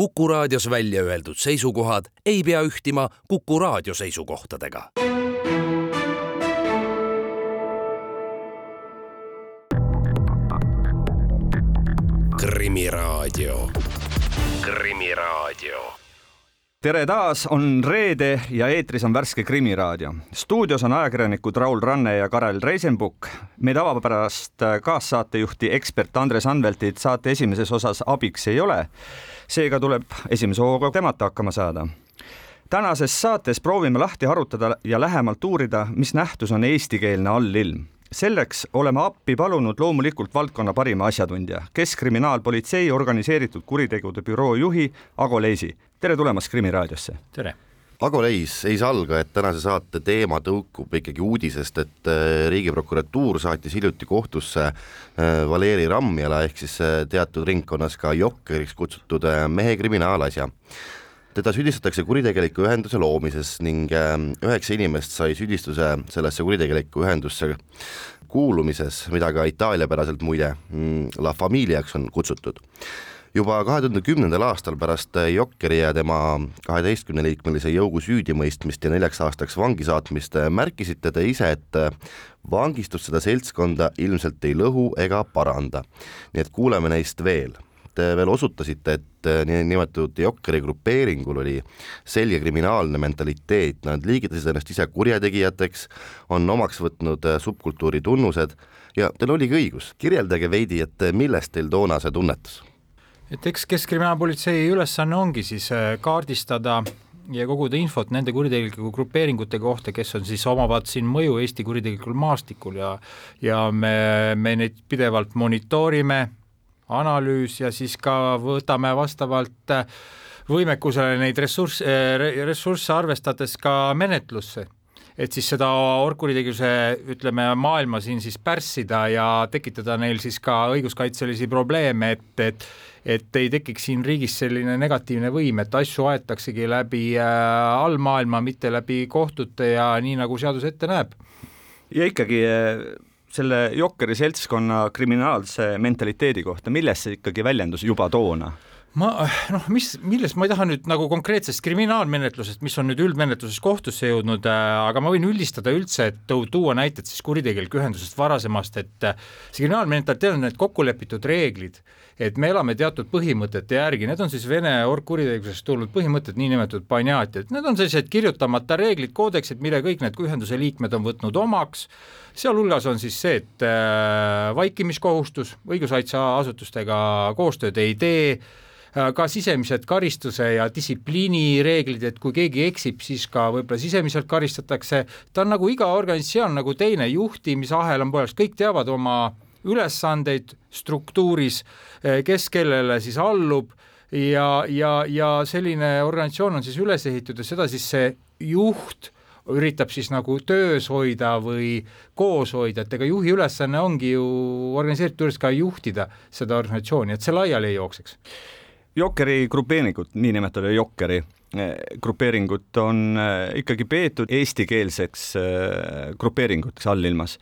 Kuku raadios välja öeldud seisukohad ei pea ühtima Kuku raadio seisukohtadega. krimiraadio, Krimiraadio tere taas, on reede ja eetris on värske Krimiraadio. stuudios on ajakirjanikud Raul Ranne ja Karel Reisenbuk. me tavapärast kaassaatejuhti ekspert Andres Anveltit saate esimeses osas abiks ei ole. seega tuleb esimese hooga temata hakkama saada. tänases saates proovime lahti harutada ja lähemalt uurida, mis nähtus on eestikeelne allilm selleks oleme appi palunud loomulikult valdkonna parima asjatundja, Keskkriminaalpolitsei organiseeritud kuritegude büroo juhi Ago Leisi. tere tulemast Krimiraadiosse. tere. Ago Leis ei salga, et tänase saate teema tõukub ikkagi uudisest, et äh, Riigiprokuratuur saatis hiljuti kohtusse äh, Valeri Ramjala ehk siis äh, teatud ringkonnas ka jokkeriks kutsutud mehe kriminaalasja teda süüdistatakse kuritegeliku ühenduse loomises ning ähm, üheksa inimest sai süüdistuse sellesse kuritegelikku ühendusse kuulumises, mida ka itaaliapäraselt muide mm, La Familiaks on kutsutud. juba kahe tuhande kümnendal aastal pärast Jokkeri ja tema kaheteistkümneliikmelise jõugu süüdimõistmist ja neljaks aastaks vangi saatmist märkisite te ise, et vangistus seda seltskonda ilmselt ei lõhu ega paranda. nii et kuuleme neist veel te veel osutasite, et äh, niinimetatud Jokkeri grupeeringul oli selge kriminaalne mentaliteet, nad liigitasid ennast ise kurjategijateks, on omaks võtnud äh, subkultuuri tunnused ja teil oligi õigus, kirjeldage veidi, et millest teil toona see tunnetus? et eks Keskkriminaalpolitsei ülesanne ongi siis kaardistada ja koguda infot nende kuritegelike grupeeringute kohta, kes on siis, omavad siin mõju Eesti kuritegelikul maastikul ja ja me, me neid pidevalt monitoorime analüüs ja siis ka võtame vastavalt äh, võimekusele neid ressursse, äh, ressursse arvestades ka menetlusse et siis seda orgkuritegevuse, ütleme, maailma siin siis pärssida ja tekitada neil siis ka õiguskaitselisi probleeme, et, et et ei tekiks siin riigis selline negatiivne võim, et asju aetaksegi läbi äh, allmaailma, mitte läbi kohtute ja nii, nagu seadus ette näeb. ja ikkagi äh selle Jokkeri seltskonna kriminaalse mentaliteedi kohta, milles see ikkagi väljendus juba toona? ma noh, mis, millest ma ei taha nüüd nagu konkreetsest kriminaalmenetlusest, mis on nüüd üldmenetluses kohtusse jõudnud äh,, aga ma võin üldistada üldse, et tuua näited siis kuritegelikku ühendusest varasemast, et äh, see kriminaalmentaliteet on need kokkulepitud reeglid, et me elame teatud põhimõtete järgi, need on siis Vene orgkuritegevusest tulnud põhimõtted, niinimetatud banjatiad, need on sellised kirjutamata reeglid, koodeksid, mille kõik need ühenduse liikmed on võtnud omaks. Sealhulgas on siis see, et äh, vaikimiskohustus, õiguskaitseasutustega koostööd ei tee, äh, ka sisemised karistuse ja distsipliinireeglid, et kui keegi eksib, siis ka võib-olla sisemiselt karistatakse, ta on nagu iga organisatsioon nagu teine, juhtimisahel on poolest, kõik teavad oma ülesandeid struktuuris, äh, kes kellele siis allub ja, ja, ja selline organisatsioon on siis üles ehitatud ja seda siis see juht üritab siis nagu töös hoida või koos hoida, et ega juhi ülesanne ongi ju organiseeritud juures ka juhtida seda organisatsiooni, et see laiali ei jookseks. Jokkeri grupeeringut, niinimetatud Jokkeri eh, grupeeringut on eh, ikkagi peetud eestikeelseks eh, grupeeringuteks allilmas.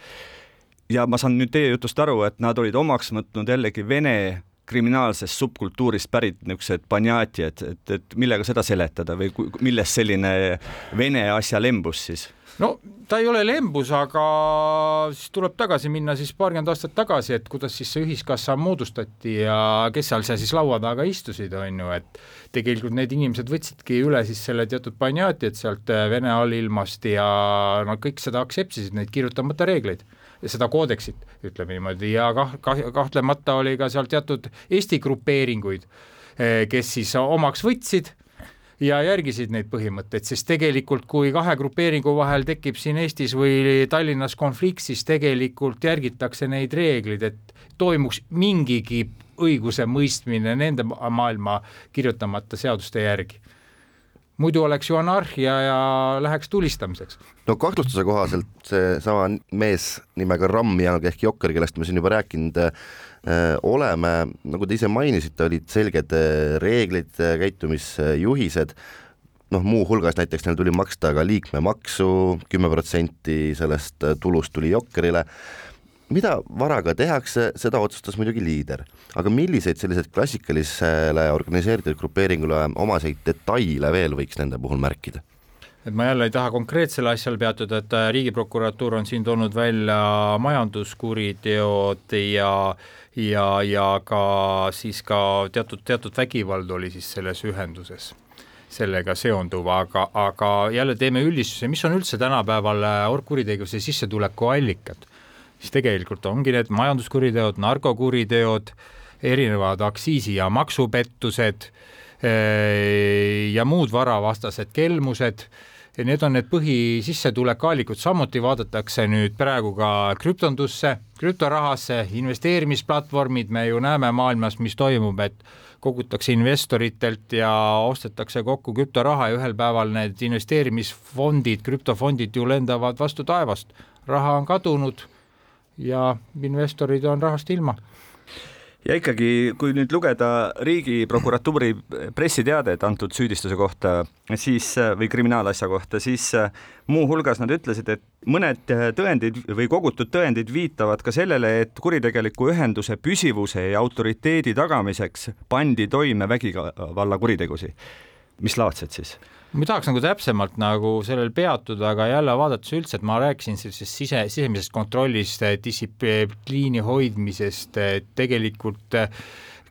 Ja ma saan nüüd teie jutust aru, et nad olid omaks võtnud jällegi Vene kriminaalsest subkultuurist pärit niisugused banjati, et, et, et millega seda seletada või millest selline vene asja lembus siis? no ta ei ole lembus, aga siis tuleb tagasi minna siis paarkümmend aastat tagasi, et kuidas siis see ühiskassa moodustati ja kes seal seal siis laua taga istusid, on ju, et tegelikult need inimesed võtsidki üle siis selle teatud banjati, et sealt Vene allilmast ja nad kõik seda aktseptisid, neid kirjutamata reegleid seda koodeksit, ütleme niimoodi, ja kah-, kah-, kahtlemata oli ka seal teatud Eesti grupeeringuid, eh, kes siis omaks võtsid ja järgisid neid põhimõtteid, sest tegelikult kui kahe grupeeringu vahel tekib siin Eestis või Tallinnas konflikt, siis tegelikult järgitakse neid reegleid, et toimuks mingigi õigusemõistmine nende maailma kirjutamata seaduste järgi muidu oleks ju anarhia ja läheks tulistamiseks. no kahtlustuse kohaselt seesama mees nimega Ramjan ehk Jokker, kellest me siin juba rääkinud äh, oleme, nagu te ise mainisite, olid selged äh, reeglid, äh, käitumisjuhised, noh, muuhulgas näiteks neil tuli maksta ka liikmemaksu, kümme protsenti sellest äh, tulust tuli Jokkerile mida varaga tehakse, seda otsustas muidugi liider, aga milliseid selliseid klassikalisele organiseeritud grupeeringule omaseid detaile veel võiks nende puhul märkida? et ma jälle ei taha konkreetsele asjale peatuda, et äh, Riigiprokuratuur on siin toonud välja majanduskuriteod ja ja, ja ka siis ka teatud, teatud vägivald oli siis selles ühenduses sellega seonduv, aga, aga jälle teeme üldistuse, mis on üldse tänapäeval äh, orgkuritegevuse sissetuleku allikad, siis tegelikult ongi need majanduskuriteod, narkokuriteod, erinevad aktsiisi- ja maksupettused äh, ja muud varavastased kelmused. Need on need põhisissetulekuallikud, samuti vaadatakse nüüd praegu ka krüptondusse, krüptorahasse, investeerimisplatvormid, me ju näeme maailmas, mis toimub, et kogutakse investoritelt ja ostetakse kokku krüptoraha ja ühel päeval need investeerimisfondid, krüptofondid ju lendavad vastu taevast. raha on kadunud ja investorid on rahast ilma ja ikkagi, kui nüüd lugeda Riigiprokuratuuri pressiteadet antud süüdistuse kohta, siis või kriminaalasja kohta, siis muuhulgas nad ütlesid, et mõned tõendid või kogutud tõendid viitavad ka sellele, et kuritegeliku ühenduse püsivuse ja autoriteedi tagamiseks pandi toime vägivallakuritegusid. mis laadsed siis? Ma tahaks nagu täpsemalt nagu sellel peatuda, aga jälle vaadates üldse, et ma rääkisin sellisest sise, sisemisest kontrollist, distsipliini hoidmisest, et tegelikult äh,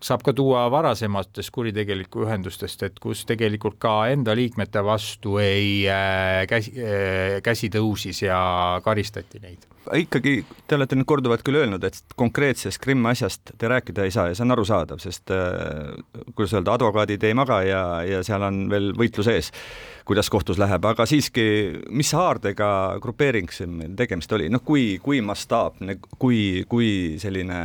saab ka tuua varasematest kuritegelikku ühendustest, et kus tegelikult ka enda liikmete vastu ei äh, käsi, äh, käsi tõusis ja karistati neid. ikkagi te olete nüüd korduvalt küll öelnud, et konkreetsest Krimmi asjast te rääkida ei saa ja see on arusaadav, sest äh, kuidas öelda, advokaadid ei maga ja, ja seal on veel võitlus ees, kuidas kohtus läheb, aga siiski, mis haardega grupeering siin tegemist oli, noh, kui, kui mastaapne, kui, kui selline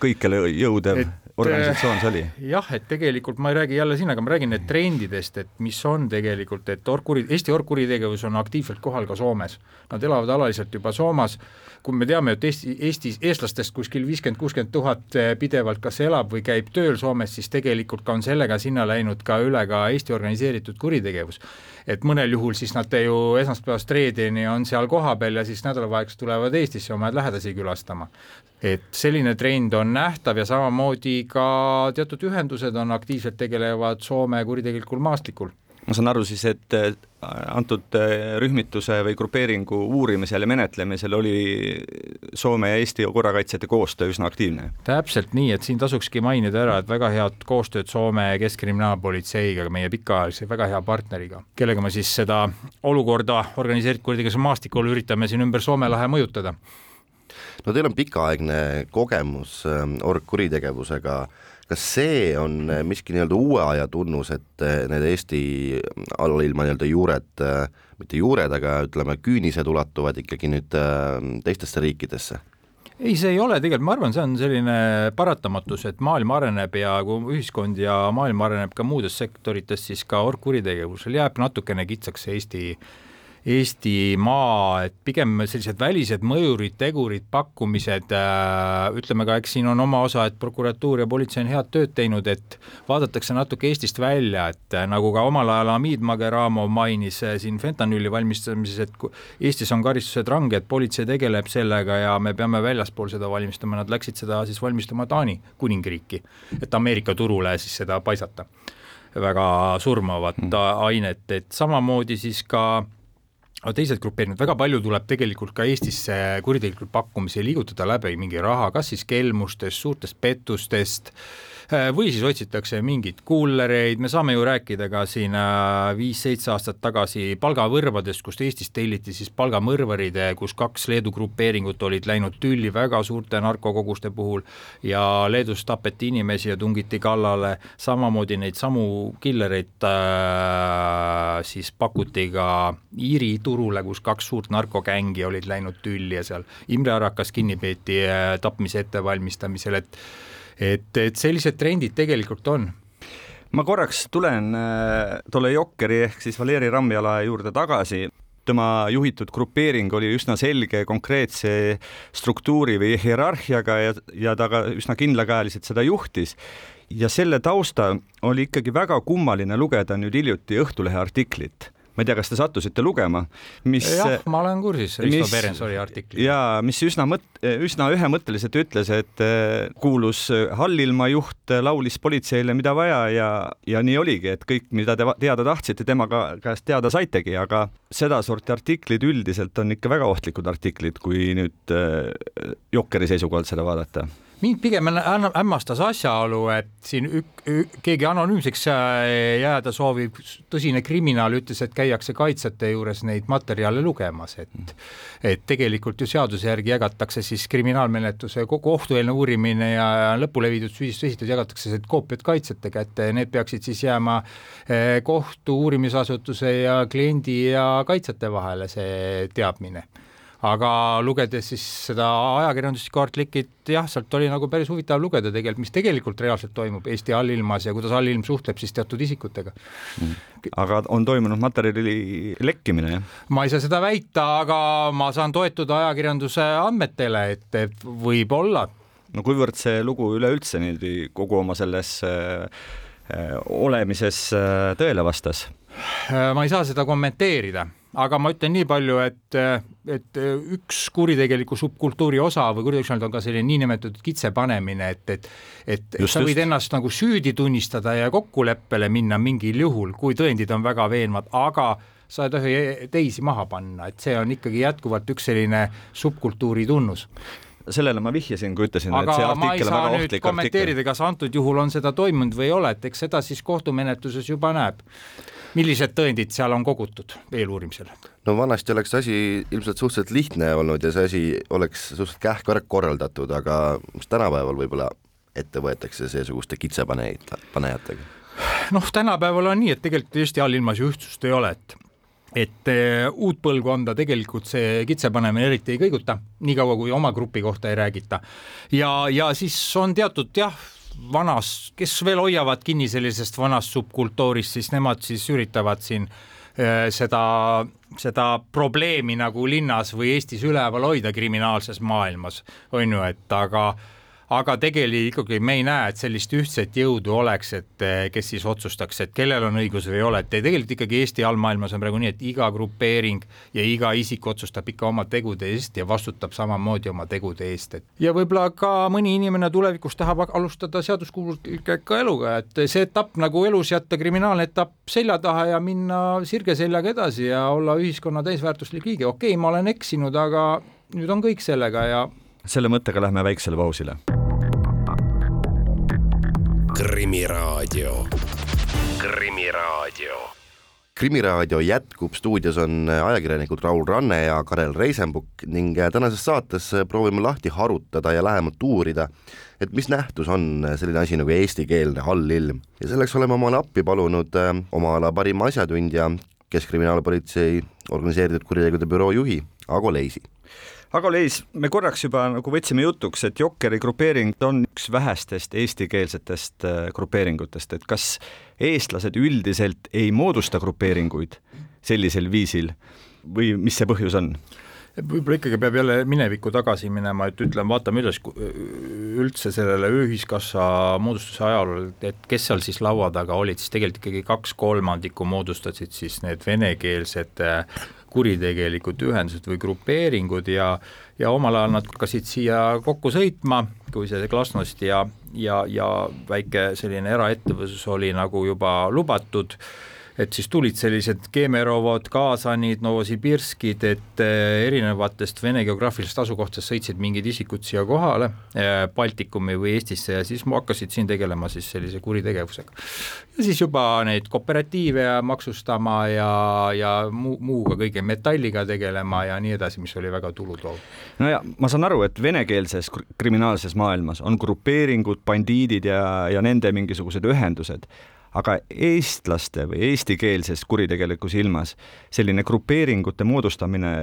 kõikjale jõudev et organisatsioon see oli? jah, et tegelikult ma ei räägi jälle siin, aga ma räägin need trendidest, et mis on tegelikult, et orgkuri, Eesti orgkuritegevus on aktiivselt kohal ka Soomes. Nad elavad alaliselt juba Soomas, kui me teame, et Eesti, Eestis, eestlastest kuskil viiskümmend, kuuskümmend tuhat eh, pidevalt kas elab või käib tööl Soomes, siis tegelikult ka on sellega sinna läinud ka üle ka Eesti organiseeritud kuritegevus. et mõnel juhul siis nad ju esmaspäevast reedeni on seal kohapeal ja siis nädalavahetusel tulevad Eestisse oma lähedasi külastama et selline trend on nähtav ja samamoodi ka teatud ühendused on aktiivselt tegelevad Soome kuritegelikul maastikul ma saan aru siis, et antud äh, rühmituse või grupeeringu uurimisel ja menetlemisel oli Soome ja Eesti korrakaitsjate koostöö üsna aktiivne. täpselt nii, et siin tasukski mainida ära, et väga head koostööd Soome Keskkriminaalpolitseiga, meie pikaajalise väga hea partneriga, kellega me siis seda olukorda organiseeritud kuritegevuse maastikul üritame siin ümber Soome lahe mõjutada no teil on pikaaegne kogemus ähm, orgkuritegevusega, kas see on äh, miski nii-öelda uue aja tunnus, et äh, need Eesti allilma nii-öelda juured, äh, mitte juured, aga ütleme, küünised ulatuvad ikkagi nüüd teistesse riikidesse? ei, see ei ole tegelikult, ma arvan, see on selline paratamatus, et maailm areneb ja kui ühiskond ja maailm areneb ka muudes sektorites, siis ka orgkuritegevusel jääb natukene kitsaks Eesti Eestimaa, et pigem sellised välised mõjurid, tegurid, pakkumised, äh, ütleme ka, eks siin on oma osa, et prokuratuur ja politsei on head tööd teinud, et vaadatakse natuke Eestist välja, et äh, nagu ka omal ajal Hamid Mageramov mainis äh, siin fentanüüli valmistamises, et Eestis on karistused ranged, politsei tegeleb sellega ja me peame väljaspool seda valmistama, nad läksid seda siis valmistama Taani kuningriiki, et Ameerika turule siis seda paisata väga surmavat mm. ainet, et samamoodi siis ka aga teised grupeeringud, väga palju tuleb tegelikult ka Eestisse kuritegelikult pakkumisi liigutada läbi mingi raha, kas siis kelmustest, suurtest pettustest äh,, või siis otsitakse mingeid kullereid, me saame ju rääkida ka siin äh, viis-seitse aastat tagasi palgavõrvadest, kust Eestis telliti siis palgamõrvarid, kus kaks Leedu grupeeringut olid läinud tülli väga suurte narkokoguste puhul ja Leedus tapeti inimesi ja tungiti kallale, samamoodi neid samu killereid äh, siis pakuti ka Iiri turule, kus kaks suurt narkogängi olid läinud tülli ja seal Imre Arakas kinni peeti äh, tapmise ettevalmistamisel, et et, et sellised trendid tegelikult on. Ma korraks tulen äh, tolle Jokkeri ehk siis Valeri Ramjala juurde tagasi. Tema juhitud grupeering oli üsna selge konkreetse struktuuri või hierarhiaga ja, ja ta ka üsna kindlakäeliselt seda juhtis. ja selle tausta oli ikkagi väga kummaline lugeda nüüd hiljuti Õhtulehe artiklit ma ei tea, kas te sattusite lugema, mis jah, ma olen kursis, Risto Perensori artikli. ja mis üsna mõt-, üsna ühemõtteliselt ütles, et eh, kuulus hallilma juht laulis politseile, mida vaja ja, ja nii oligi, et kõik, mida te teada tahtsite, tema ka käest teada saitegi, aga sedasorti artiklid üldiselt on ikka väga ohtlikud artiklid, kui nüüd Jokkeri seisukohalt seda vaadata mind pigem hämmastas asjaolu, et siin ük, ük, keegi anonüümseks äh, jääda soovib tõsine kriminaal ütles, et käiakse kaitsjate juures neid materjale lugemas, et et tegelikult ju seaduse järgi jagatakse siis kriminaalmenetluse kogu kohtueelne uurimine ja lõpule viidud süüdistus esitatud, jagatakse need koopiad kaitsjate kätte ja need peaksid siis jääma eh, kohtu uurimisasutuse ja kliendi ja kaitsjate vahele, see teadmine aga lugedes siis seda ajakirjanduslikku artiklit, jah, sealt oli nagu päris huvitav lugeda tegelikult, mis tegelikult reaalselt toimub Eesti allilmas ja kuidas allilm suhtleb siis teatud isikutega. aga on toimunud materjali lekkimine, jah? ma ei saa seda väita, aga ma saan toetuda ajakirjanduse andmetele, et, võib-olla. no kuivõrd see lugu üleüldse niimoodi kogu oma selles äh, äh, olemises äh, tõele vastas? ma ei saa seda kommenteerida, aga ma ütlen nii palju, et, et üks kuritegeliku subkultuuri osa või kuritegevus on ka selline niinimetatud kitsepanemine, et, et et Just, sa võid just. ennast nagu süüdi tunnistada ja kokkuleppele minna mingil juhul, kui tõendid on väga veenvad, aga sa ei tohi teisi maha panna, et see on ikkagi jätkuvalt üks selline subkultuuri tunnus. sellele ma vihjasin, kui ütlesin, et see artikkel on väga ohtlik kommenteerida, kas antud juhul on seda toimunud või ei ole, et eks seda siis kohtumenetluses juba näeb. Millised tõendid seal on kogutud eeluurimisel? no vanasti oleks asi ilmselt suhteliselt lihtne olnud ja see asi oleks suhteliselt kähku ära korraldatud, aga mis tänapäeval võib-olla ette võetakse seesuguste kitsepaneid, panejatega? noh, tänapäeval on nii, et tegelikult Eesti allilmas ju ühtsust ei ole, et et eh, uut põlvkonda tegelikult see kitsepanemine eriti ei kõiguta, niikaua kui oma grupi kohta ei räägita. ja, ja siis on teatud jah, vanas, kes veel hoiavad kinni sellisest vanast subkultuurist, siis nemad siis üritavad siin eh, seda, seda probleemi nagu linnas või Eestis üleval hoida kriminaalses maailmas, on ju, et aga aga tegelikult ikkagi me ei näe, et sellist ühtset jõudu oleks, et eh, kes siis otsustaks, et kellel on õigus või ei ole, et tegelikult ikkagi Eesti allmaailmas on praegu nii, et iga grupeering ja iga isik otsustab ikka oma tegude eest ja vastutab samamoodi oma tegude eest, et ja võib-olla ka mõni inimene tulevikus tahab alustada seaduskuuleka eluga, et see etapp nagu elus jätta kriminaalne etapp selja taha ja minna sirge seljaga edasi ja olla ühiskonna täisväärtuslik liige, okei okay,, ma olen eksinud, aga nüüd on kõik sellega ja selle mõttega lähme väiksele pausile. Krimiraadio. krimiraadio. krimiraadio jätkub, stuudios on ajakirjanikud Raul Ranne ja Karel Reisenbuk ning tänases saates proovime lahti harutada ja lähemalt uurida, et mis nähtus on selline asi nagu eestikeelne allilm ja selleks oleme omale appi palunud äh, oma ala parima asjatundja, Keskkriminaalpolitsei organiseeritud kuritegude büroo juhi Ago Leisi aga Leis, me korraks juba nagu võtsime jutuks, et Jokkeri grupeering on üks vähestest eestikeelsetest äh, grupeeringutest, et kas eestlased üldiselt ei moodusta grupeeringuid sellisel viisil või mis see põhjus on? võib-olla ikkagi peab jälle minevikku tagasi minema, et ütleme, vaatame üles üldse sellele ühiskassa moodustuse ajalool, et kes seal siis laua taga olid, siis tegelikult ikkagi kaks kolmandikku moodustasid siis need venekeelsed äh, kuritegelikud ühendused või grupeeringud ja ja omal ajal nad hakkasid siia kokku sõitma, kui see Glasnost ja, ja, ja väike selline eraettevõtlus oli nagu juba lubatud et siis tulid sellised Kemerovad, Kaasanid, Novosibirskid, et eh, erinevatest Vene geograafilistest asukohtadest sõitsid mingid isikud siia kohale eh, Baltikumi või Eestisse ja siis hakkasid siin tegelema siis sellise kuritegevusega. ja siis juba neid kooperatiive maksustama ja, ja muu, muuga kõige metalliga tegelema ja nii edasi, mis oli väga tulutoov. no ja ma saan aru, et venekeelses kr- kriminaalses maailmas on grupeeringud, bandiidid ja, ja nende mingisugused ühendused aga eestlaste või eestikeelses kuritegelikus ilmas selline grupeeringute moodustamine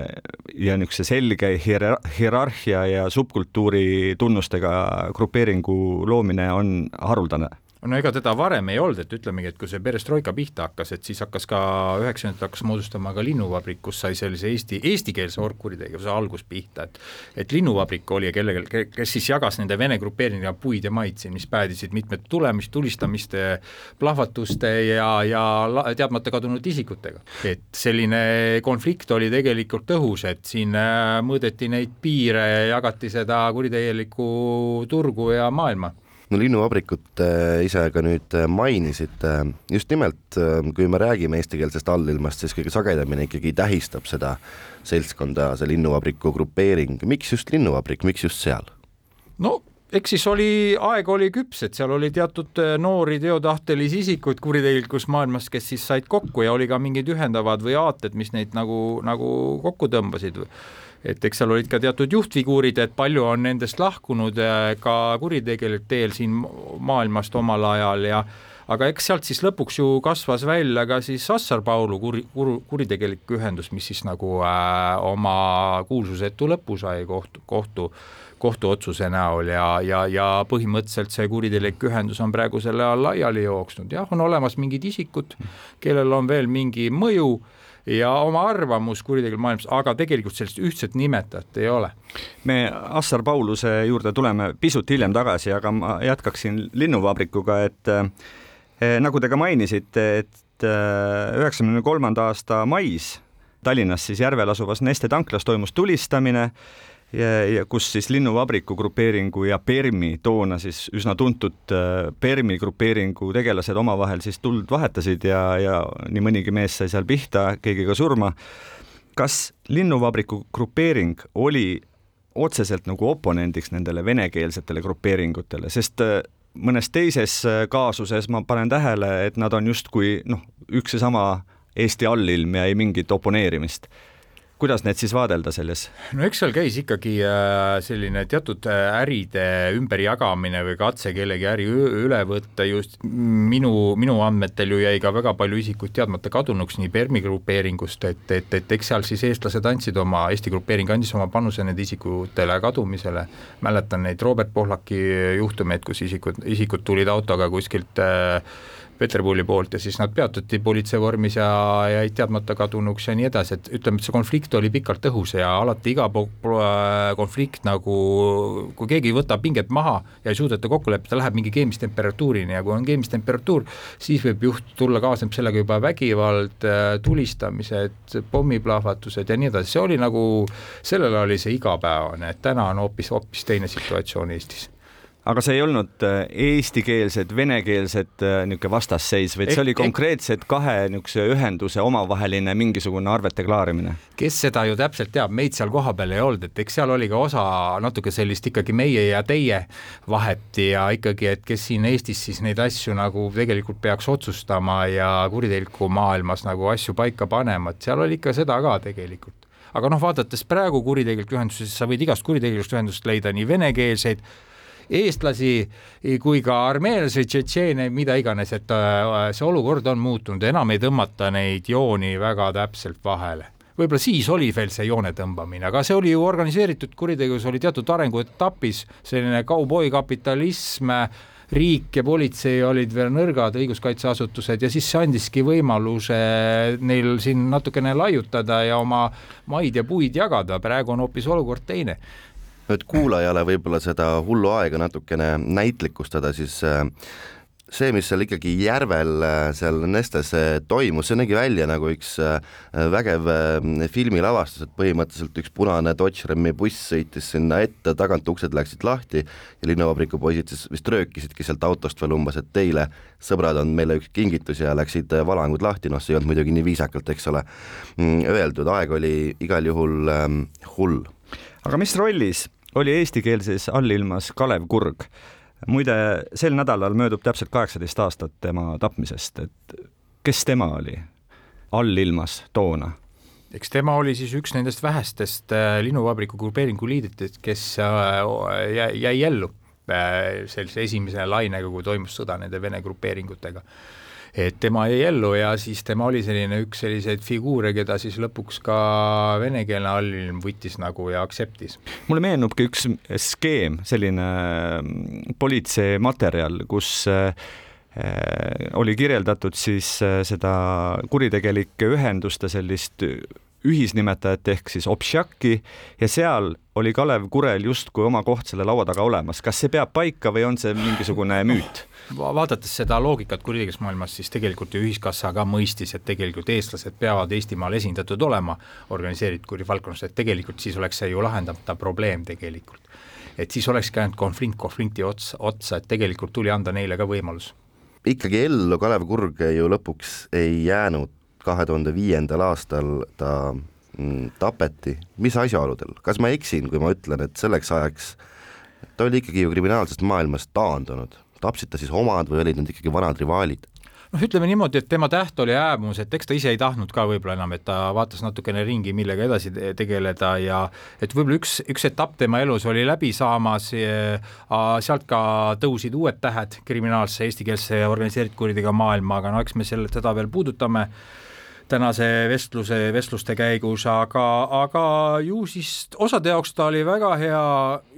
ja niisuguse selge hierar hierarhia ja subkultuuri tunnustega grupeeringu loomine on haruldane no ega teda varem ei olnud, et ütlemegi, et kui see perestroika pihta hakkas, et siis hakkas ka üheksakümnendatel hakkas moodustama ka linnuvabrik, kus sai sellise eesti, eestikeelse orgkuritegevuse algus pihta, et et linnuvabrik oli kellelgi, kes siis jagas nende vene grupeeringuga puid ja maid siin, mis päädisid mitmete tulemist, tulistamiste, plahvatuste ja, ja teadmata kadunud isikutega. et selline konflikt oli tegelikult õhus, et siin äh, mõõdeti neid piire ja jagati seda kuritegelikku turgu ja maailma no linnuvabrikut äh, ise ka nüüd äh, mainisite, just nimelt kui me räägime eestikeelsest allilmast, siis kõige sagedamini ikkagi tähistab seda seltskonda see linnuvabriku grupeering, miks just linnuvabrik, miks just seal? no eks siis oli, aeg oli küps, et seal oli teatud noori teotahtelisi isikuid kuritegelikus maailmas, kes siis said kokku ja oli ka mingid ühendavad või aated, mis neid nagu, nagu kokku tõmbasid et eks seal olid ka teatud juhtfiguurid, et palju on nendest lahkunud äh, ka kuritegelik teel siin maailmast omal ajal ja aga eks sealt siis lõpuks ju kasvas välja ka siis Assar-Paulu kuri, kur, kuritegelik ühendus, mis siis nagu äh, oma kuulsusetu lõpu sai kohtu, kohtu kohtuotsuse näol ja, ja, ja põhimõtteliselt see kuritegelik ühendus on praegu selle all laiali jooksnud, jah, on olemas mingid isikud, kellel on veel mingi mõju ja oma arvamus kuritegevuse maailmas, aga tegelikult sellist ühtset nimetajat ei ole. me Assar Pauluse juurde tuleme pisut hiljem tagasi, aga ma jätkaksin linnuvabrikuga, et eh, nagu te ka mainisite, et eh, üheksakümne kolmanda aasta mais Tallinnas siis järvel asuvas Neste tanklas toimus tulistamine ja, kus siis Linnuvabriku grupeeringu ja Permi, toona siis üsna tuntud äh, Permi grupeeringu tegelased omavahel siis tuld vahetasid ja, ja nii mõnigi mees sai seal pihta, keegi ka surma. kas Linnuvabriku grupeering oli otseselt nagu oponendiks nendele venekeelsetele grupeeringutele, sest äh, mõnes teises äh, kaasuses ma panen tähele, et nad on justkui noh, üks ja sama Eesti allilm ja ei mingit oponeerimist kuidas neid siis vaadelda selles? no eks seal käis ikkagi äh, selline teatud äh, äride ümberjagamine või katse kellegi äri üle võtta, just minu, minu andmetel ju jäi ka väga palju isikuid teadmata kadunuks nii Permi grupeeringust, et, et, et eks seal siis eestlased andsid oma, Eesti grupeering andis oma panuse nende isikutele kadumisele, mäletan neid Robert Pohlaki juhtumeid, kus isikud, isikud tulid autoga kuskilt äh, Peterburi poolt ja siis nad peatati politsei vormis ja jäid teadmata kadunuks ja nii edasi, et ütleme, et see konflikt oli pikalt õhus ja alati iga konflikt nagu, kui keegi võtab pinget maha ja ei suudeta kokku leppida, läheb mingi keemistemperatuurini ja kui on keemistemperatuur, siis võib juht tulla, kaasneb sellega juba vägivald, tulistamised, pommiplahvatused ja nii edasi, see oli nagu, sellel oli see igapäevane, et täna on hoopis, hoopis teine situatsioon Eestis aga see ei olnud äh, eestikeelsed, venekeelsed äh, niisugune vastasseis, vaid see oli konkreetselt kahe niisuguse ühenduse omavaheline mingisugune arvete klaarimine? kes seda ju täpselt teab, meid seal kohapeal ei olnud, et eks seal oli ka osa natuke sellist ikkagi meie ja teie vahet ja ikkagi, et kes siin Eestis siis neid asju nagu tegelikult peaks otsustama ja kuritegeliku maailmas nagu asju paika panema, et seal oli ikka seda ka tegelikult aga noh, vaadates praegu kuritegelikku ühendusi, siis sa võid igast kuritegelikust ühendust leida nii venekeelseid eestlasi kui ka armeenlasi, tšetšeene, mida iganes, et äh, see olukord on muutunud, enam ei tõmmata neid jooni väga täpselt vahele. Võib-olla siis oli veel see joone tõmbamine, aga see oli ju organiseeritud kuritegevus, oli teatud arenguetapis selline kauboikapitalism, riik ja politsei olid veel nõrgad õiguskaitseasutused ja siis see andiski võimaluse neil siin natukene laiutada ja oma maid ja puid jagada, praegu on hoopis olukord teine et kuulajale võib-olla seda hullu aega natukene näitlikustada, siis äh, see, mis seal ikkagi järvel äh, seal Nestes äh, toimus, see nägi välja nagu üks vägev filmilavastus, et põhimõtteliselt üks punane Dodge Rami buss sõitis sinna ette, tagant uksed läksid lahti ja linnuvabriku poisid siis vist röökisidki sealt autost veel umbes, et teile, sõbrad, on meile üks kingitus ja läksid valangud lahti, noh, see ei olnud muidugi nii viisakalt, eks ole, mm, öeldud, aeg oli igal juhul ähm, hull. aga mis rollis oli eestikeelses allilmas Kalev Kurg. muide, sel nädalal möödub täpselt kaheksateist aastat tema tapmisest, et kes tema oli allilmas toona? eks tema oli siis üks nendest vähestest äh, linnuvabriku grupeeringu liidritest, kes äh, jäi ellu äh, sellise esimese lainega, kui toimus sõda nende Vene grupeeringutega et tema jäi ellu ja siis tema oli selline üks selliseid figuure, keda siis lõpuks ka venekeelne allilm võttis nagu ja aktseptis. mulle meenubki üks skeem, selline mm, politseimaterjal, kus äh, oli kirjeldatud siis seda kuritegelike ühenduste sellist ühisnimetajat ehk siis Obšaki ja seal oli Kalev Kurel justkui oma koht selle laua taga olemas. kas see peab paika või on see mingisugune müüt? vaadates seda loogikat kuritegevuse maailmas, siis tegelikult ju ühiskassa ka mõistis, et tegelikult eestlased peavad Eestimaal esindatud olema organiseeritud kurivaldkonnas, et tegelikult siis oleks see ju lahendamata probleem tegelikult. et siis olekski ainult konflikt konflikti otsa, otsa, et tegelikult tuli anda neile ka võimalus. ikkagi ellu Kalev Kurg ju lõpuks ei jäänud kahe tuhande viiendal aastal ta mm, tapeti, mis asjaoludel, kas ma eksin, kui ma ütlen, et selleks ajaks ta oli ikkagi ju kriminaalsest maailmast taandunud, tapsid ta siis omad või olid need ikkagi vanad rivaalid? noh, ütleme niimoodi, et tema täht oli hääbumus, et eks ta ise ei tahtnud ka võib-olla enam, et ta vaatas natukene ringi, millega edasi tegeleda ja et võib-olla üks, üks etapp tema elus oli läbi saamas, sealt ka tõusid uued tähed kriminaalse eestikeelse organiseeritud kuritega maailma, aga no eks me selle, seda veel puudutame tänase vestluse, vestluste käigus, aga, aga ju siis osade jaoks ta oli väga hea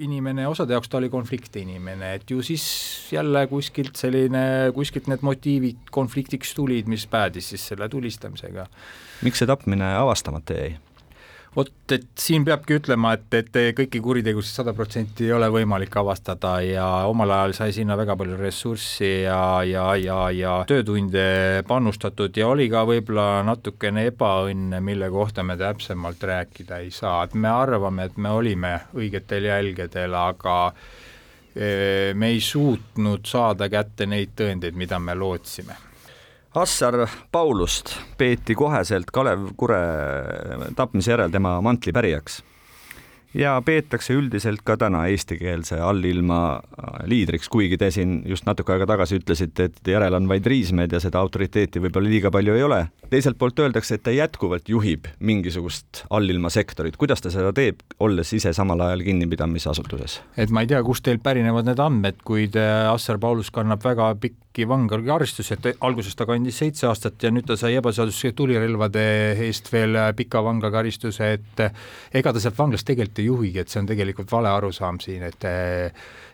inimene, osade jaoks ta oli konflikti inimene, et ju siis jälle kuskilt selline, kuskilt need motiivid konfliktiks tulid, mis päädis siis selle tulistamisega. miks see tapmine avastamata jäi? Vot, et siin peabki ütlema, et, et kõiki kuritegusid sada protsenti ei ole võimalik avastada ja omal ajal sai sinna väga palju ressurssi ja, ja, ja, ja töötunde panustatud ja oli ka võib-olla natukene ebaõnne, mille kohta me täpsemalt rääkida ei saa, et me arvame, et me olime õigetel jälgedel, aga eh, me ei suutnud saada kätte neid tõendeid, mida me lootsime Assar Paulust peeti koheselt Kalev Kure tapmise järel tema mantli pärijaks ja peetakse üldiselt ka täna eestikeelse allilma liidriks, kuigi te siin just natuke aega tagasi ütlesite, et järel on vaid Riismed ja seda autoriteeti võib-olla liiga palju ei ole. teiselt poolt öeldakse, et ta jätkuvalt juhib mingisugust allilma sektorit, kuidas ta seda teeb, olles ise samal ajal kinnipidamisasutuses? et ma ei tea, kust teil pärinevad need andmed, kuid äh, Assar Paulus kannab väga pikk pikki vanglakaristusi, et alguses ta kandis seitse aastat ja nüüd ta sai ebaseaduslike tulirelvade eest veel pika vanglakaristuse, et ega ta sealt vanglast tegelikult ei juhigi, et see on tegelikult vale arusaam siin, et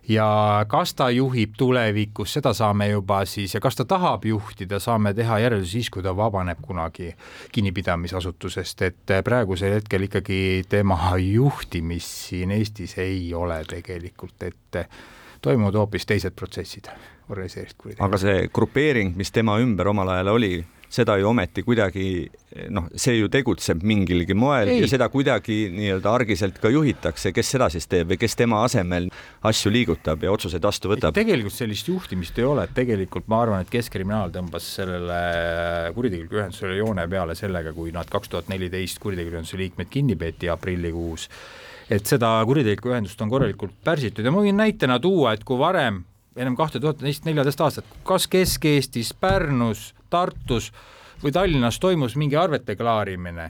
ja kas ta juhib tulevikus, seda saame juba siis ja kas ta tahab juhtida, saame teha järeldusi siis, kui ta vabaneb kunagi kinnipidamisasutusest, et praegusel hetkel ikkagi tema juhtimist siin Eestis ei ole tegelikult, et toimuvad hoopis teised protsessid organiseeritud kuritegevus. aga see grupeering, mis tema ümber omal ajal oli, seda ju ometi kuidagi noh, see ju tegutseb mingilgi moel Ei. ja seda kuidagi nii-öelda argiselt ka juhitakse, kes seda siis teeb või kes tema asemel asju liigutab ja otsuseid vastu võtab? tegelikult sellist juhtimist ei ole, et tegelikult ma arvan, et Keskkriminaal tõmbas sellele kuritegeliku ühendusele joone peale sellega, kui nad kaks tuhat neliteist kuritegeliku ühenduse liikmed kinni peeti aprillikuus et seda kuritegelikku ühendust on korralikult pärsitud ja ma võin näitena tuua, et kui varem ennem kahte tuhat neljateist aastat, kas Kesk-Eestis, Pärnus, Tartus või Tallinnas toimus mingi arvete klaarimine,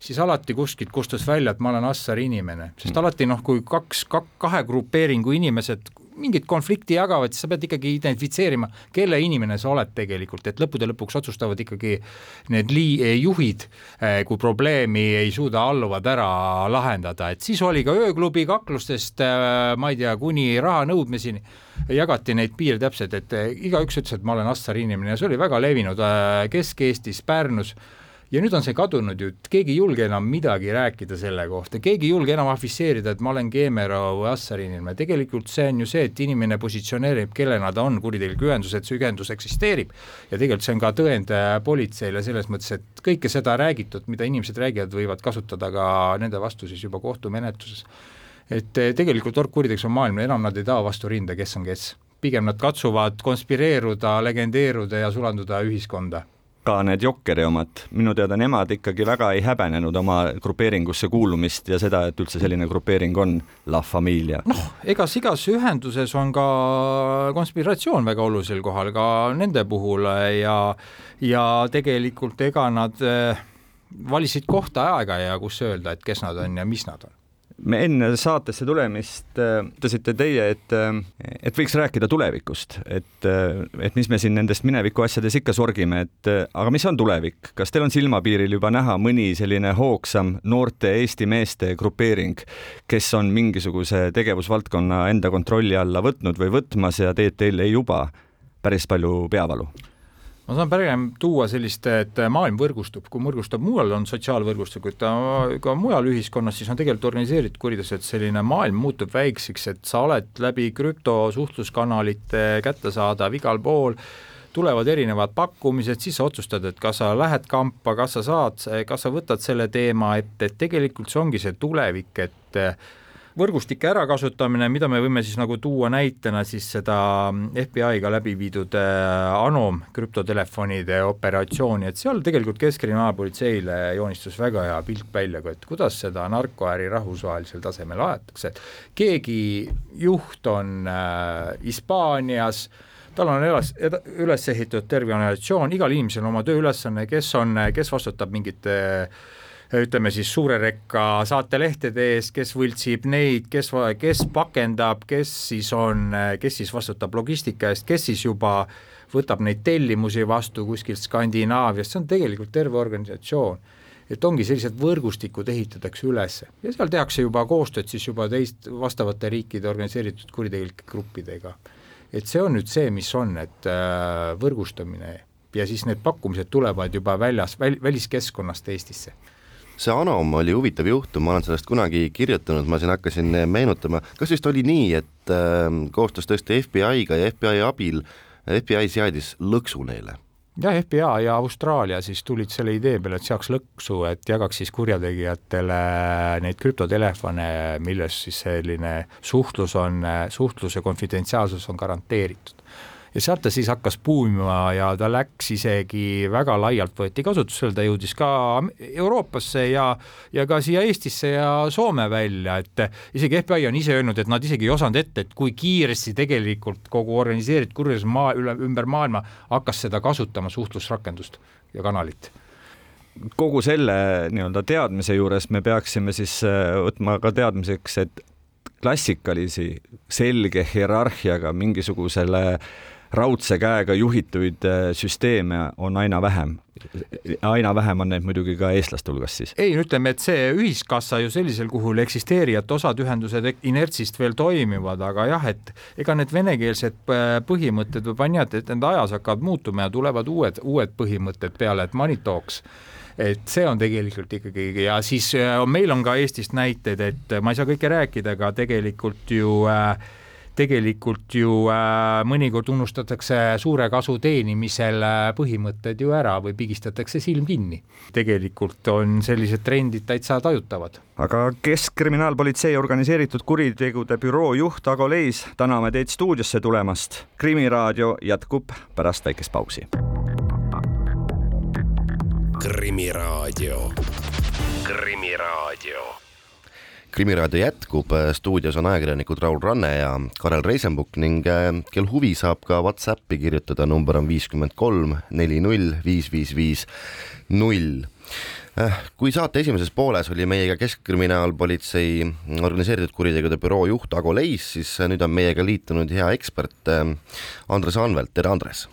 siis alati kuskilt kustus välja, et ma olen Assari inimene, sest mm. alati noh, kui kaks, kahe grupeeringu inimesed mingit konflikti jagavad, siis sa pead ikkagi identifitseerima, kelle inimene sa oled tegelikult, et lõppude lõpuks otsustavad ikkagi need lii-, juhid, eh, kui probleemi ei suuda alluvad ära lahendada, et siis oli ka ööklubi kaklustest, eh, ma ei tea, kuni raha nõudmiseni jagati neid piire täpselt, et eh, igaüks ütles, et ma olen Assari inimene ja see oli väga levinud eh, Kesk-Eestis, Pärnus ja nüüd on see kadunud ju, et keegi ei julge enam midagi rääkida selle kohta, keegi ei julge enam afišeerida, et ma olen Keemero või Assari inimene, tegelikult see on ju see, et inimene positsioneerib, kellena ta on kuritegelik ühendus, et see ühendus eksisteerib. Ja tegelikult see on ka tõend eh, politseile selles mõttes, et kõike seda räägitud, mida inimesed räägivad, võivad kasutada ka nende vastu siis juba kohtumenetluses. Et eh, tegelikult orgkuritegevus on maailm, enam nad ei taha vastu rinde, kes on kes. pigem nad katsuvad konspireeruda, legendeeruda ja sulanduda ühiskonda ka need Jokkeri omad, minu teada nemad ikkagi väga ei häbenenud oma grupeeringusse kuulumist ja seda, et üldse selline grupeering on. La Familia. noh, egas igas ühenduses on ka konspiratsioon väga olulisel kohal ka nende puhul ja, ja tegelikult ega nad eh, valisid kohta aega ja kus öelda, et kes nad on ja mis nad on me enne saatesse tulemist äh, ütlesite teie, et, äh, et võiks rääkida tulevikust, et, äh, et mis me siin nendest mineviku asjades ikka sorgime, et aga mis on tulevik, kas teil on silmapiiril juba näha mõni selline hoogsam noorte Eesti meeste grupeering, kes on mingisuguse tegevusvaldkonna enda kontrolli alla võtnud või võtmas ja teeb teile juba päris palju peavalu ma saan pigem tuua sellist, et maailm võrgustub, kui võrgustab mujal, on sotsiaalvõrgustikud, ka mujal ühiskonnas, siis on tegelikult organiseeritud kuritegevus, et selline maailm muutub väikseks, et sa oled läbi krüptosuhtluskanalite kättesaadav igal pool, tulevad erinevad pakkumised, siis sa otsustad, et kas sa lähed kampa, kas sa saad, kas sa võtad selle teema ette, et tegelikult see ongi see tulevik, et võrgustike ärakasutamine, mida me võime siis nagu tuua näitena siis seda FBI-ga läbi viidud äh, Anom krüptotelefonide operatsiooni, et seal tegelikult Keskkriminaalpolitseile joonistus väga hea pilt välja, et kuidas seda narkoäri rahvusvahelisel tasemel aetakse, et keegi juht on äh, Hispaanias äh, tal on üles, üles ehitatud terve organisatsioon, igal inimesel on oma tööülesanne, kes on, kes vastutab mingite ütleme siis suure rekka saatelehtede eest, kes võltsib neid, kes, kes pakendab, kes siis on, kes siis vastutab logistika eest, kes siis juba võtab neid tellimusi vastu kuskilt Skandinaaviast, see on tegelikult terve organisatsioon. Et ongi sellised võrgustikud ehitatakse üles. Ja seal tehakse juba koostööd siis juba teist vastavate riikide organiseeritud kuritegelike gruppidega. Et see on nüüd see, mis on, et äh, võrgustamine. Ja siis need pakkumised tulevad juba väljas väl,, väliskeskkonnast Eestisse see Anom oli huvitav juhtum, ma olen sellest kunagi kirjutanud, ma siin hakkasin meenutama, kas vist oli nii, et äh, koostöös tõesti FBI-ga ja FBI abil FBI seadis lõksu neile? Jah, FBI ja Austraalia siis tulid selle idee peale, et seaks lõksu, et jagaks siis kurjategijatele neid krüptotelefone, milles siis selline suhtlus on, suhtluse konfidentsiaalsus on garanteeritud ja sealt ta siis hakkas buumima ja ta läks isegi väga laialt võeti kasutusele, ta jõudis ka Euroopasse ja, ja ka siia Eestisse ja Soome välja, et isegi FBI on ise öelnud, et nad isegi ei osanud ette, et kui kiiresti tegelikult kogu organiseeritud kurjus maa üle, ümber maailma hakkas seda kasutama, suhtlusrakendust ja kanalit. Kogu selle nii-öelda teadmise juures me peaksime siis äh, võtma ka teadmiseks, et klassikalisi selge hierarhiaga mingisugusele raudse käega juhituid äh, süsteeme on aina vähem. aina vähem on neid muidugi ka eestlaste hulgas siis. ei, ütleme, et see ühiskassa ju sellisel puhul eksisteerib, et osad ühendused inertsist veel toimivad, aga jah, et ega need venekeelsed äh, põhimõtted või panjad, et need ajas hakkavad muutuma ja tulevad uued, uued põhimõtted peale, et money talks et see on tegelikult ikkagi ja siis äh, meil on ka Eestist näiteid, et ma ei saa kõike rääkida, aga tegelikult ju äh, tegelikult ju äh, mõnikord unustatakse suure kasu teenimisel äh, põhimõtted ju ära või pigistatakse silm kinni. tegelikult on sellised trendid täitsa tajutavad. aga Keskkriminaalpolitsei organiseeritud kuritegude büroo juht Ago Leis, täname teid stuudiosse tulemast. krimiraadio jätkub pärast väikest pausi. krimiraadio, Krimiraadio krimiraadio jätkub, stuudios on ajakirjanikud Raul Ranne ja Karel Reisenbuk ning äh, kel huvi, saab ka Whatsappi kirjutada, number on viiskümmend kolm neli null viis viis viis null. Äh, kui saate esimeses pooles oli meiega Keskkriminaalpolitsei organiseeritud kuritegude büroo juht Ago Leis, siis nüüd on meiega liitunud hea ekspert äh, Andres Anvelt, tere Andres!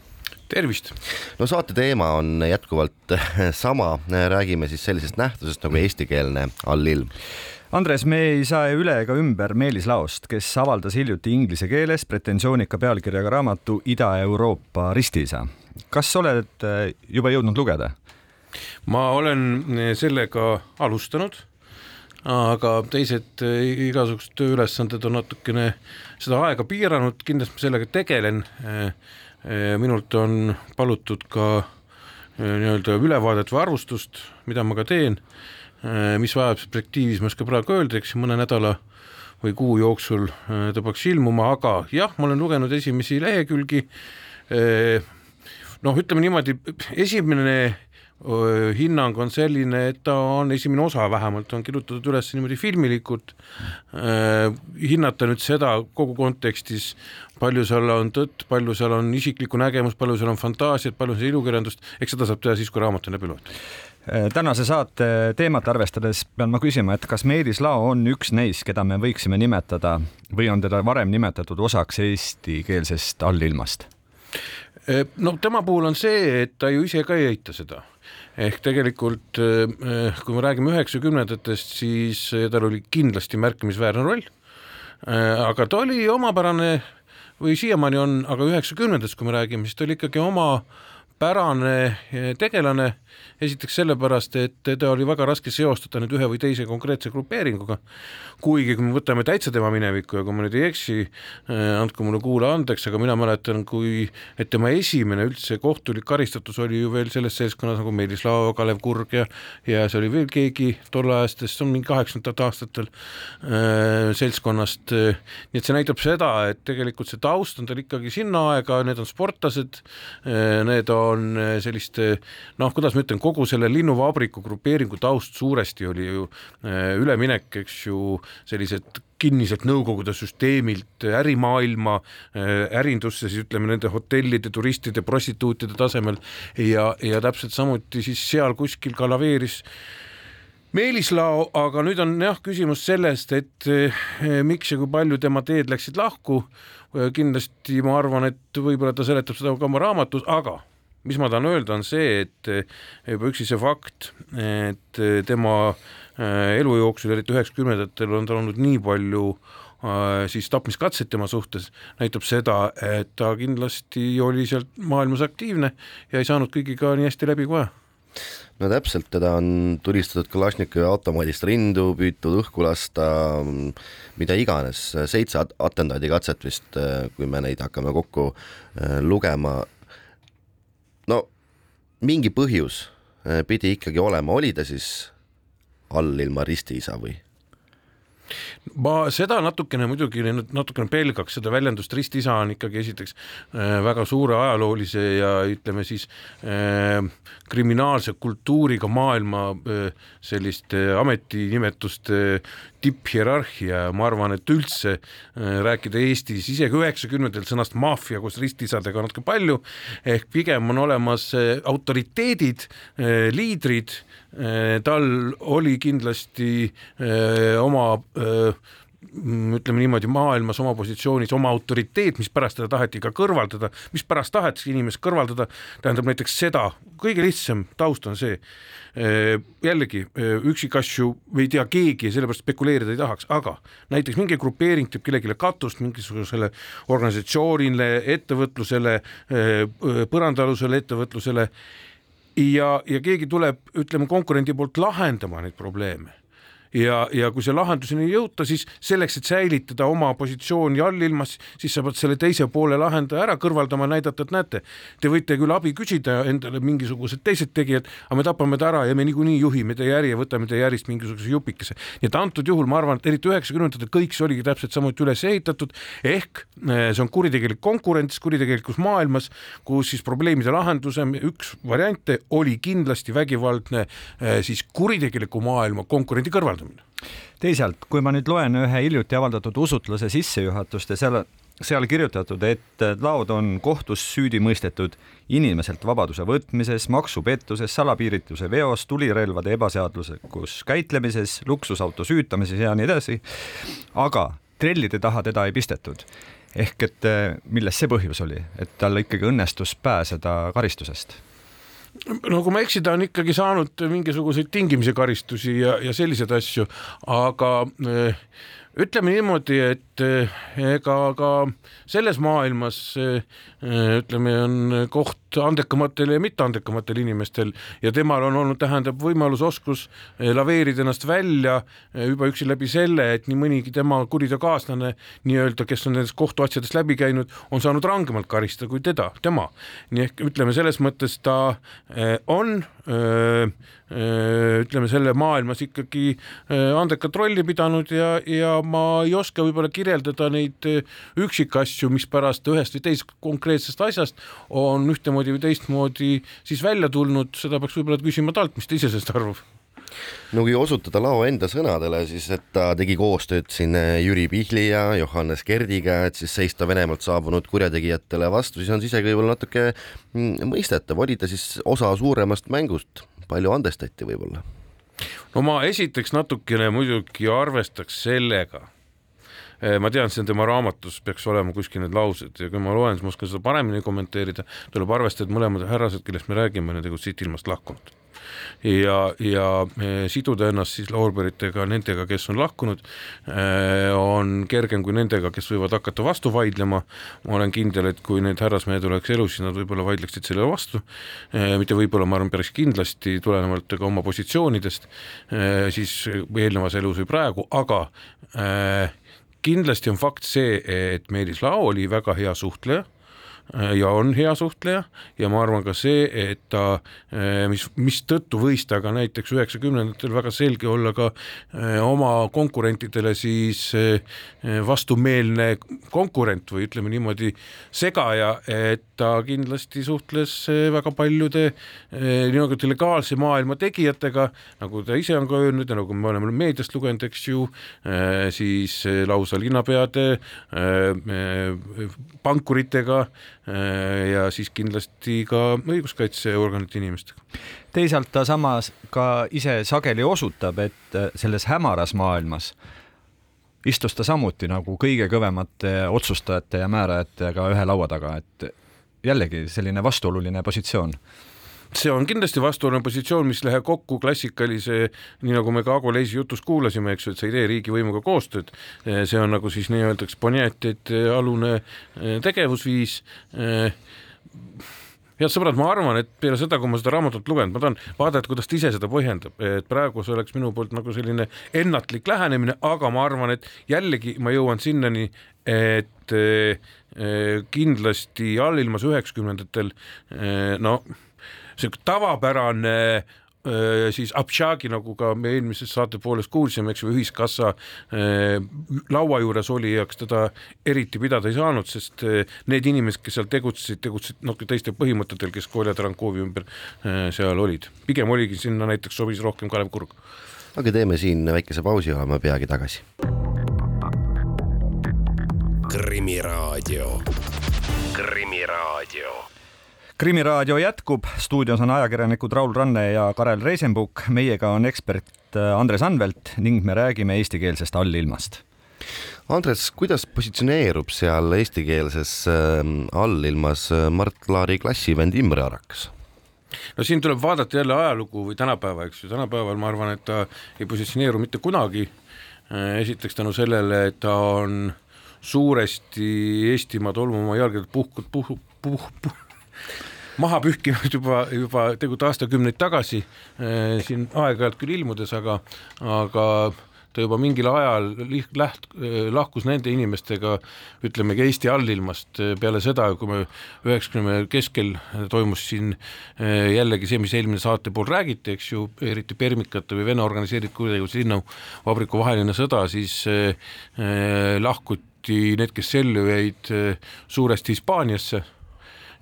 tervist! no saate teema on jätkuvalt sama, räägime siis sellisest nähtusest nagu eestikeelne allilm Andres, me ei saa üle ega ümber Meelis Laost, kes avaldas hiljuti inglise keeles pretensoonika pealkirjaga raamatu Ida-Euroopa ristiisa. kas oled äh, juba jõudnud lugeda? ma olen äh, sellega alustanud, aga teised äh, igasugused tööülesanded on natukene seda aega piiranud, kindlasti ma sellega tegelen. minult on palutud ka nii-öelda ülevaadet või arvustust, mida ma ka teen mis vajab perspektiivis, ma ei oska praegu öelda, eks mõne nädala või kuu jooksul äh, ta peaks ilmuma, aga jah, ma olen lugenud esimesi lehekülgi. Äh, noh, ütleme niimoodi, esimene hinnang on selline, et ta on, esimene osa vähemalt on kirjutatud üles niimoodi filmilikult äh,, hinnata nüüd seda kogu kontekstis, palju seal on tõtt, palju seal on isiklikku nägemust, palju seal on fantaasiat, palju seal ilukirjandust, eks seda saab teha siis, kui raamat on läbi loetud Äh, tänase saate teemat arvestades pean ma küsima, et kas Meelis Lao on üks neist, keda me võiksime nimetada või on teda varem nimetatud osaks eestikeelsest allilmast? Äh, no tema puhul on see, et ta ju ise ka ei eita seda ehk tegelikult äh, kui me räägime üheksakümnendatest, siis tal oli kindlasti märkimisväärne roll. aga ta oli omapärane või siiamaani on, aga üheksakümnendatest, kui me räägime, siis ta oli ikkagi oma pärane tegelane. Esiteks sellepärast, et teda oli väga raske seostada nüüd ühe või teise konkreetse grupeeringuga, kuigi kui me võtame täitsa tema minevikku ja kui ma nüüd ei eksi, äh, andke mulle kuula andeks, aga mina mäletan, kui, et tema esimene üldse kohtulik karistatus oli ju veel selles seltskonnas nagu Meelis Lao, Kalev Kurg ja ja see oli veel keegi tolleajastest, see on mingi kaheksakümnendatel aastatel äh, seltskonnast, nii et see näitab seda, et tegelikult see taust on tal ikkagi sinna aega, need on sportlased, need on äh, selliste noh, kuidas ma ütlen, kogu selle linnuvabriku grupeeringu taust suuresti oli ju äh, üleminek, eks ju, sellised kinniselt Nõukogude süsteemilt ärimaailma äh, ärindusse, siis ütleme nende hotellide, turistide, prostituutide tasemel ja, ja täpselt samuti siis seal kuskil ka laveeris Meelis Lao, aga nüüd on jah küsimus sellest, et miks ja kui palju tema teed läksid lahku. kindlasti ma arvan, et võib-olla ta seletab seda ka oma raamatus, aga mis ma tahan öelda, on see, et eh, juba üksi see fakt, et eh, tema eh, elu jooksul, eriti üheksakümnendatel on tal olnud nii palju siis tapmiskatseid tema suhtes, näitab seda, et ta kindlasti oli sealt maailmas aktiivne ja ei saanud kõigiga nii hästi läbi kui vaja no täpselt, teda on tulistatud Kalašnikovi automaadist rindu, püütud õhku lasta, mida iganes, seitse atendaadikatset vist, kui me neid hakkame kokku lugema no mingi põhjus äh, pidi ikkagi olema, oli ta siis all ilma ristiisa või? Ma seda natukene muidugi natukene pelgaks, seda väljendust ristisa on ikkagi esiteks äh, väga suure ajaloolise ja ütleme siis äh, kriminaalse kultuuriga maailma äh, selliste ametinimetuste tipphierarhia. Ja ma arvan, et üldse rääkida Eestis isegi üheksakümnendatel sõnast maffia koos ristisadega natuke palju, ehk pigem on olemas autoriteedid, liidrid, tal oli kindlasti oma ütleme niimoodi, maailmas oma positsioonis oma autoriteet, mispärast teda taheti ka kõrvaldada, mispärast taheti inimest kõrvaldada, tähendab näiteks seda, kõige lihtsam taust on see, jällegi üksikasju ei tea keegi ja sellepärast spekuleerida ei tahaks, aga näiteks mingi grupeering teeb kellelegi katust mingisugusele organisatsioonile, ettevõtlusele, põrandaalusele ettevõtlusele ja, ja keegi tuleb, ütleme konkurendi poolt lahendama neid probleeme ja, ja kui see lahenduseni ei jõuta, siis selleks, et säilitada oma positsiooni allilmas, siis sa pead selle teise poole lahendaja ära kõrvaldama, näidata, et näete, te võite küll abi küsida endale mingisugused teised tegijad, aga me tapame ta ära ja me niikuinii juhime teie äri ja võtame teie ärist mingisuguse jupikese. nii et antud juhul ma arvan, et eriti üheksakümnendatel kõik see oligi täpselt samuti üles ehitatud, ehk eh, see on kuritegelik konkurents kuritegelikus maailmas, kus siis probleemide lahenduse üks variante oli kindlasti vägivaldne eh, siis kuritegeliku maailma konkurendi kõrvaldamine teisalt, kui ma nüüd loen ühe hiljuti avaldatud usutluse sissejuhatust ja seal, seal kirjutatud, et laod on kohtus süüdi mõistetud inimeselt vabaduse võtmises, maksupettuses, salapiirituse veos, tulirelvade ebaseaduslikus käitlemises, luksusauto süütamises ja nii edasi. aga trellide taha teda ei pistetud. Ehk et milles see põhjus oli, et tal ikkagi õnnestus pääseda karistusest no kui ma ei eksi, ta on ikkagi saanud mingisuguseid tingimisi karistusi ja, ja selliseid asju, aga äh, ütleme niimoodi, et eh, ega ka selles maailmas eh, ütleme, on koht andekamatel ja mitteandekamatel inimestel ja temal on olnud, tähendab võimalus, oskus eh, laveerida ennast välja juba üksi läbi selle, et nii mõnigi tema kuriteokaaslane nii-öelda, kes on nendest kohtuasjadest läbi käinud, on saanud rangemalt karistada kui teda, tema. nii ehk ütleme, selles mõttes ta on öö, ütleme selle maailmas ikkagi andekat rolli pidanud ja, ja ma ei oska võib-olla kirjeldada neid üksikasju, mispärast ühest või teisest konkreetsest asjast on ühtemoodi või teistmoodi siis välja tulnud, seda peaks võib-olla küsima talt, mis ta ise sellest arvab. No kui osutada Lao enda sõnadele, siis et ta tegi koostööd siin Jüri Pihli ja Johannes Kerdiga, et siis seista Venemaalt saabunud kurjategijatele vastu, siis on see isegi võib-olla natuke mm, mõistetav, oli ta siis osa suuremast mängust palju andestati võib-olla? no ma esiteks natukene muidugi arvestaks sellega, eh, ma tean, see on tema raamatus, peaks olema kuskil need laused ja kui ma loen, siis ma oskan seda paremini kommenteerida, tuleb arvestada, et mõlemad härrased, kellest me räägime, on tegelikult siit ilmast lahkunud ja, ja eh, siduda ennast siis loorberitega nendega, kes on lahkunud, eh, on kergem kui nendega, kes võivad hakata vastu vaidlema. ma olen kindel, et kui need härrasmehed oleks elus, siis nad võib-olla vaidleksid sellele vastu, mitte võib-olla, ma arvan, päris kindlasti tulenevalt ka oma positsioonidest, siis eelnevas elus või praegu, aga kindlasti on fakt see, et Meelis Lao oli väga hea suhtleja ja on hea suhtleja ja ma arvan ka see, et ta, äh, mis, mistõttu võis ta ka näiteks üheksakümnendatel väga selge olla ka äh, oma konkurentidele siis vastumeelne konkurent või ütleme niimoodi segaja, et ta kindlasti suhtles väga paljude nii-öelda legaalse maailma tegijatega, nagu ta ise on ka öelnud ja nagu me oleme meediast lugenud, eks ju, siis lausa linnapeade, pankuritega ja siis kindlasti ka õiguskaitseorganite inimestega. teisalt ta samas ka ise sageli osutab, et äh, selles hämaras maailmas istus ta samuti nagu kõige kõvemate otsustajate ja määrajatega ühe laua taga, et jällegi selline vastuoluline positsioon see on kindlasti vastuoluline positsioon, mis läheb kokku klassikalise, nii nagu me ka Ago Leisi jutus kuulasime, eks ju, et sa ei tee riigivõimuga koostööd. see on nagu siis nii-öelda eksponeetide alune eh, tegevusviis eh, head sõbrad, ma arvan, et peale seda, kui ma seda raamatut lugenud, ma tahan vaadata, kuidas ta ise seda põhjendab, et praegu see oleks minu poolt nagu selline ennatlik lähenemine, aga ma arvan, et jällegi ma jõuan sinnani, et eh, kindlasti allilmas üheksakümnendatel no sihuke tavapärane siis Abshagi, nagu ka me eelmises saate pooles kuulsime, eks ju, ühiskassa laua juures olijaks teda eriti pidada ei saanud, sest need inimesed, kes seal tegutsesid, tegutsesid noh, teistel põhimõtetel, kes Kolja Tarankovi ümber seal olid. pigem oligi sinna näiteks sobis rohkem Kalev Kurg. aga teeme siin väikese pausi, oleme peagi tagasi. krimiraadio, Krimiraadio krimiraadio jätkub, stuudios on ajakirjanikud Raul Ranne ja Karel Reisenbuk, meiega on ekspert äh, Andres Anvelt ning me räägime eestikeelsest allilmast. Andres, kuidas positsioneerub seal eestikeelses äh, allilmas äh, Mart Laari klassivend Imre Arakas? no siin tuleb vaadata jälle ajalugu või tänapäeva, eks ju, tänapäeval ma arvan, et ta ei positsioneeru mitte kunagi. Äh, esiteks tänu sellele, et ta on suuresti Eestimaa tolmuma jalgadelt puhkud, puh-, puh-, puh-, maha pühkinud juba, juba tegelikult aastakümneid tagasi äh, siin aeg-ajalt küll ilmudes, aga, aga ta juba mingil ajal läht-, lahkus nende inimestega, ütlemegi Eesti allilmast äh, peale seda, kui me üheksakümne keskel toimus siin jällegi see, mis eelmine saate pool räägiti, eks ju, eriti Permikate või Vene organiseeritud kuritegevuse linnavabriku vaheline sõda, siis lahkuti need, kes ellu jäid, suuresti Hispaaniasse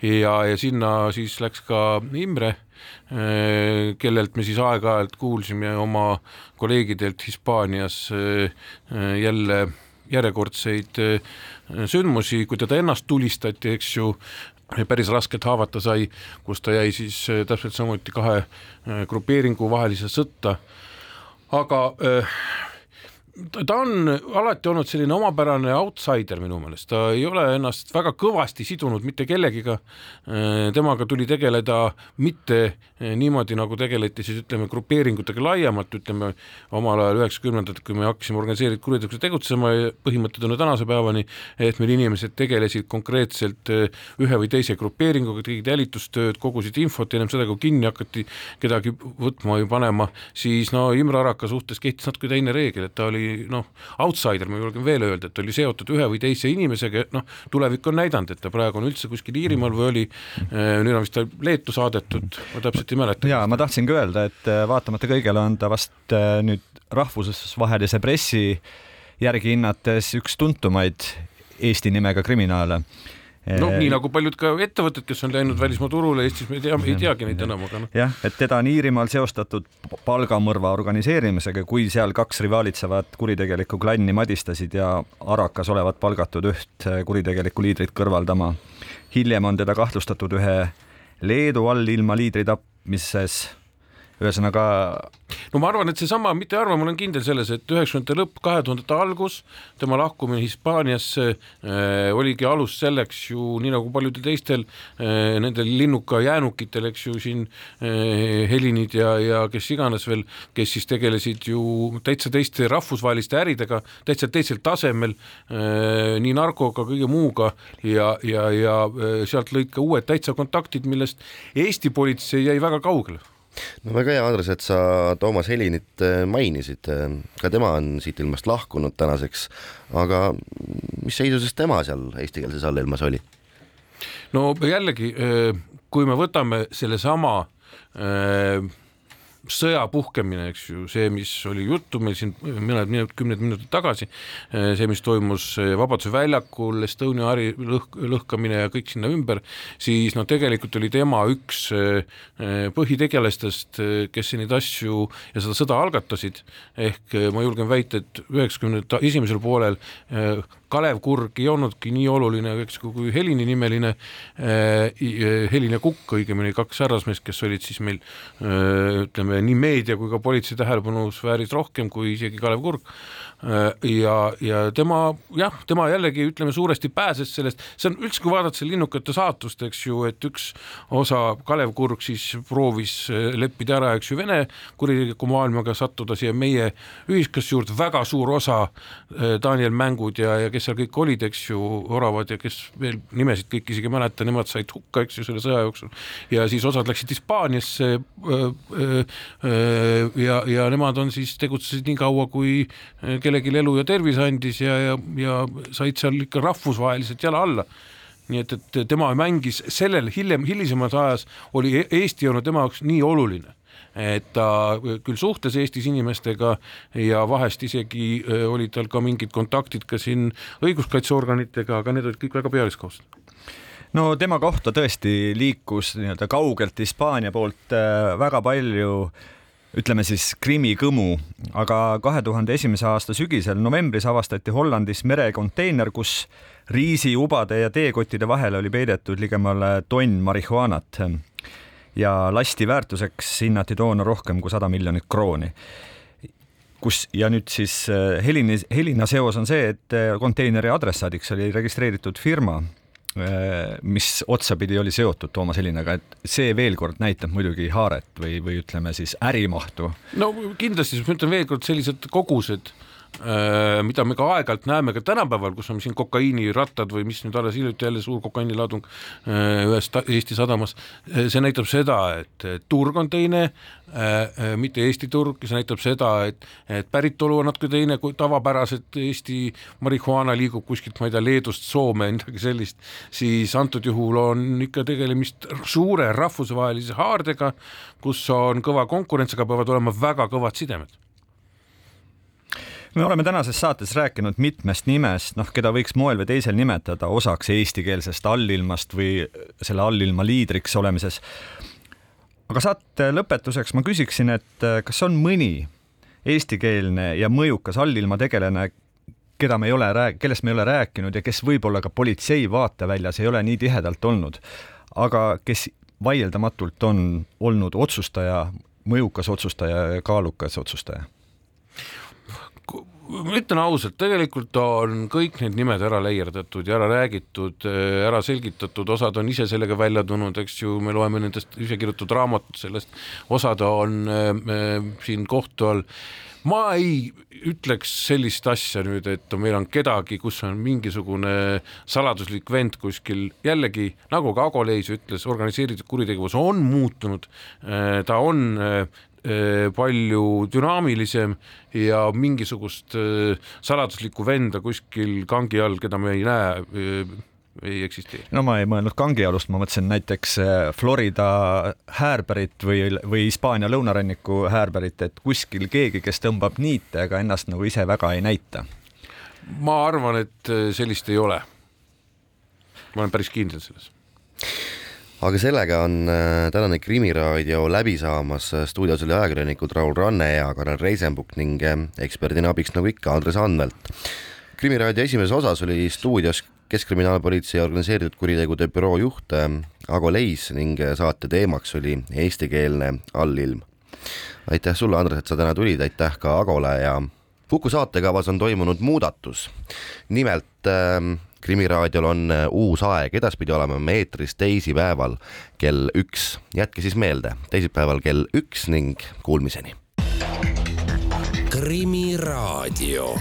ja, ja sinna siis läks ka Imre, eh, kellelt me siis aeg-ajalt kuulsime oma kolleegidelt Hispaanias eh, jälle järjekordseid eh, sündmusi, kui teda ennast tulistati, eks ju, päris raskelt haavata sai, kus ta jäi siis täpselt samuti kahe grupeeringu vahelise sõtta. aga ta on alati olnud selline omapärane outsider minu meelest, ta ei ole ennast väga kõvasti sidunud mitte kellegiga. temaga tuli tegeleda mitte niimoodi, nagu tegeleti siis ütleme grupeeringutega laiemalt, ütleme omal ajal üheksakümnendatel, kui me hakkasime organiseeritud kuritegevusega tegutsema, põhimõtted on ju tänase päevani, et meil inimesed tegelesid konkreetselt ühe või teise grupeeringuga, tegid jälitustööd, kogusid infot, ennem seda, kui kinni hakati kedagi võtma või panema, siis no Imre Araka suhtes kehtis natuke teine reegel, et ta oli oli noh, outsider, ma julgen veel öelda, et oli seotud ühe või teise inimesega, noh, tulevik on näidanud, et ta praegu on üldse kuskil Iirimaal või oli, äh, nüüd on vist ta Leetu saadetud, ma täpselt ei mäleta. ja ma tahtsingi öelda, et äh, vaatamata kõigele on ta vast äh, nüüd rahvusvahelise pressi järgi hinnates üks tuntumaid Eesti nimega kriminaale no nii nagu paljud ka ettevõtted, kes on läinud välismaa turule, Eestis me ei tea, ei teagi neid enam, aga noh. jah, et teda on Iirimaal seostatud palgamõrva organiseerimisega, kui seal kaks rivaalitsevat kuritegelikku klanni madistasid ja Arakas olevat palgatud üht kuritegelikku liidrit kõrvaldama. hiljem on teda kahtlustatud ühe Leedu allilma liidri tapmises ühesõnaga no ma arvan, et seesama, mitte ei arva, ma olen kindel selles, et üheksakümnendate lõpp, kahe tuhandete algus, tema lahkumine Hispaaniasse äh, oligi alus selleks ju nii nagu paljudel teistel äh, nendel linnuka jäänukitel, eks ju siin äh, Helinid ja, ja kes iganes veel, kes siis tegelesid ju täitsa teiste rahvusvaheliste äridega, täitsa teisel tasemel äh,, nii narkoga, kõige muuga ja, ja, ja äh, sealt lõid ka uued täitsa kontaktid, millest Eesti politsei jäi väga kaugele no väga hea, Andres, et sa Toomas Helinit äh, mainisid, ka tema on siit ilmast lahkunud tänaseks, aga mis seisus tema seal eestikeelses allilmas oli? no jällegi, äh, kui me võtame sellesama äh, sõja puhkemine, eks ju, see, mis oli juttu meil siin mõned minut, kümned minutid tagasi, see, mis toimus Vabaduse väljakul, Estonia hari lõhk, lõhkamine ja kõik sinna ümber, siis no tegelikult oli tema üks eh, põhitegelastest, kes neid asju ja seda sõda algatasid, ehk ma julgen väita, et üheksakümnendate esimesel poolel eh, Kalev Kurg ei olnudki nii oluline, eks kui Helini nimeline äh,, Helin ja Kukk õigemini, kaks härrasmeest, kes olid siis meil äh, ütleme nii meedia kui ka politsei tähelepanu sfääris rohkem kui isegi Kalev Kurg. Äh, ja, ja tema jah, tema jällegi ütleme suuresti pääses sellest, see on üldse, kui vaadata selle linnukate saatust, eks ju, et üks osa Kalev Kurg siis proovis äh, leppida ära, eks ju, Vene kuritegeliku maailmaga sattuda siia meie ühiskasse juurde, väga suur osa äh, Daniel Mängud ja, ja kes seal kõik olid, eks ju, oravad ja kes veel nimesid kõik isegi ei mäleta, nemad said hukka, eks ju, selle sõja jooksul. Ja siis osad läksid Hispaaniasse ja, ja nemad on siis tegutsesid nii kaua, kui kellelegi elu ja tervise andis ja, ja, ja said seal ikka rahvusvaheliselt jala alla. Nii et, et tema mängis sellel hiljem, hilisemas ajas oli e-, Eesti olnud tema jaoks nii oluline, et ta küll suhtles Eestis inimestega ja vahest isegi olid tal ka mingid kontaktid ka siin õiguskaitseorganitega, aga need olid kõik väga pealiskaudsed. No tema kohta tõesti liikus nii-öelda kaugelt Hispaania poolt väga palju äh, ütleme siis Krimmi kõmu, aga kahe tuhande esimese aasta sügisel novembris avastati Hollandis merekonteiner, kus riisiubade ja teekottide vahele oli peidetud ligemale tonn marihuaanat ja lasti väärtuseks hinnati toona rohkem kui sada miljonit krooni kus ja nüüd siis eh, Helini, Helina seos on see, et eh, konteineri adressaadiks oli registreeritud firma Äh, mis otsapidi oli seotud Toomas Helinaga, et see veel kord näitab muidugi haaret või, või ütleme siis ärimahtu. no kindlasti, ma ütlen veel kord, sellised kogused mida me ka aeg-ajalt näeme ka tänapäeval, kus on siin kokaiinirattad või mis nüüd alles hiljuti jälle suur kokaiiniladung äh, ühes Eesti sadamas, äh, see näitab seda, et turg on teine, mitte Eesti turg, see näitab seda, et, et päritolu on natuke teine kui tavapäraselt Eesti marihuaana liigub kuskilt, ma ei tea, Leedust Soome, midagi sellist, siis antud juhul on ikka tegelemist suure rahvusvahelise haardega, kus on kõva konkurents, aga peavad olema väga kõvad sidemed me oleme tänases saates rääkinud mitmest nimest, noh, keda võiks moel või teisel nimetada osaks eestikeelsest allilmast või selle allilma liidriks olemises. aga saate lõpetuseks ma küsiksin, et kas on mõni eestikeelne ja mõjukas allilma tegelane, keda me ei ole kellest me ei ole rääkinud ja kes võib-olla ka politsei vaateväljas ei ole nii tihedalt olnud, aga kes vaieldamatult on olnud otsustaja, mõjukas otsustaja ja kaalukas otsustaja ma ütlen ausalt, tegelikult on kõik need nimed ära leierdatud ja ära räägitud, ära selgitatud, osad on ise sellega välja tulnud, eks ju, me loeme nendest ise kirjutatud raamatut sellest, osad on äh, siin kohtu all. Ma ei ütleks sellist asja nüüd, et meil on kedagi, kus on mingisugune saladuslik vend kuskil, jällegi nagu ka Ago Leis ütles, organiseeritud kuritegevus on muutunud, äh, ta on äh, Äh, palju dünaamilisem ja mingisugust äh, saladuslikku venda kuskil kangi all, keda me ei näe, äh, ei eksisteeri. no ma ei mõelnud kangialust, ma mõtlesin näiteks Florida häärberit või, või Hispaania lõunaranniku häärberit, et kuskil keegi, kes tõmbab niite, aga ennast nagu ise väga ei näita. ma arvan, et sellist ei ole. ma olen päris kindel selles aga sellega on äh, tänane Krimiraadio läbi saamas, stuudios oli ajakirjanikud Raul Ranne ja Karel Reisenbuk ning äh, eksperdina abiks nagu ikka Andres Anvelt. krimiraadio esimeses osas oli stuudios Keskkriminaalpolitsei organiseeritud kuritegude büroo juht äh, Ago Leis ning saate teemaks oli eestikeelne allilm. aitäh sulle, Andres, et sa täna tulid, aitäh ka Agole ja Kuku saatekavas on toimunud muudatus. nimelt äh, Krimiraadiol on äh, uus aeg, edaspidi oleme me eetris teisipäeval kell üks, jätke siis meelde, teisipäeval kell üks ning kuulmiseni. Krimiraadio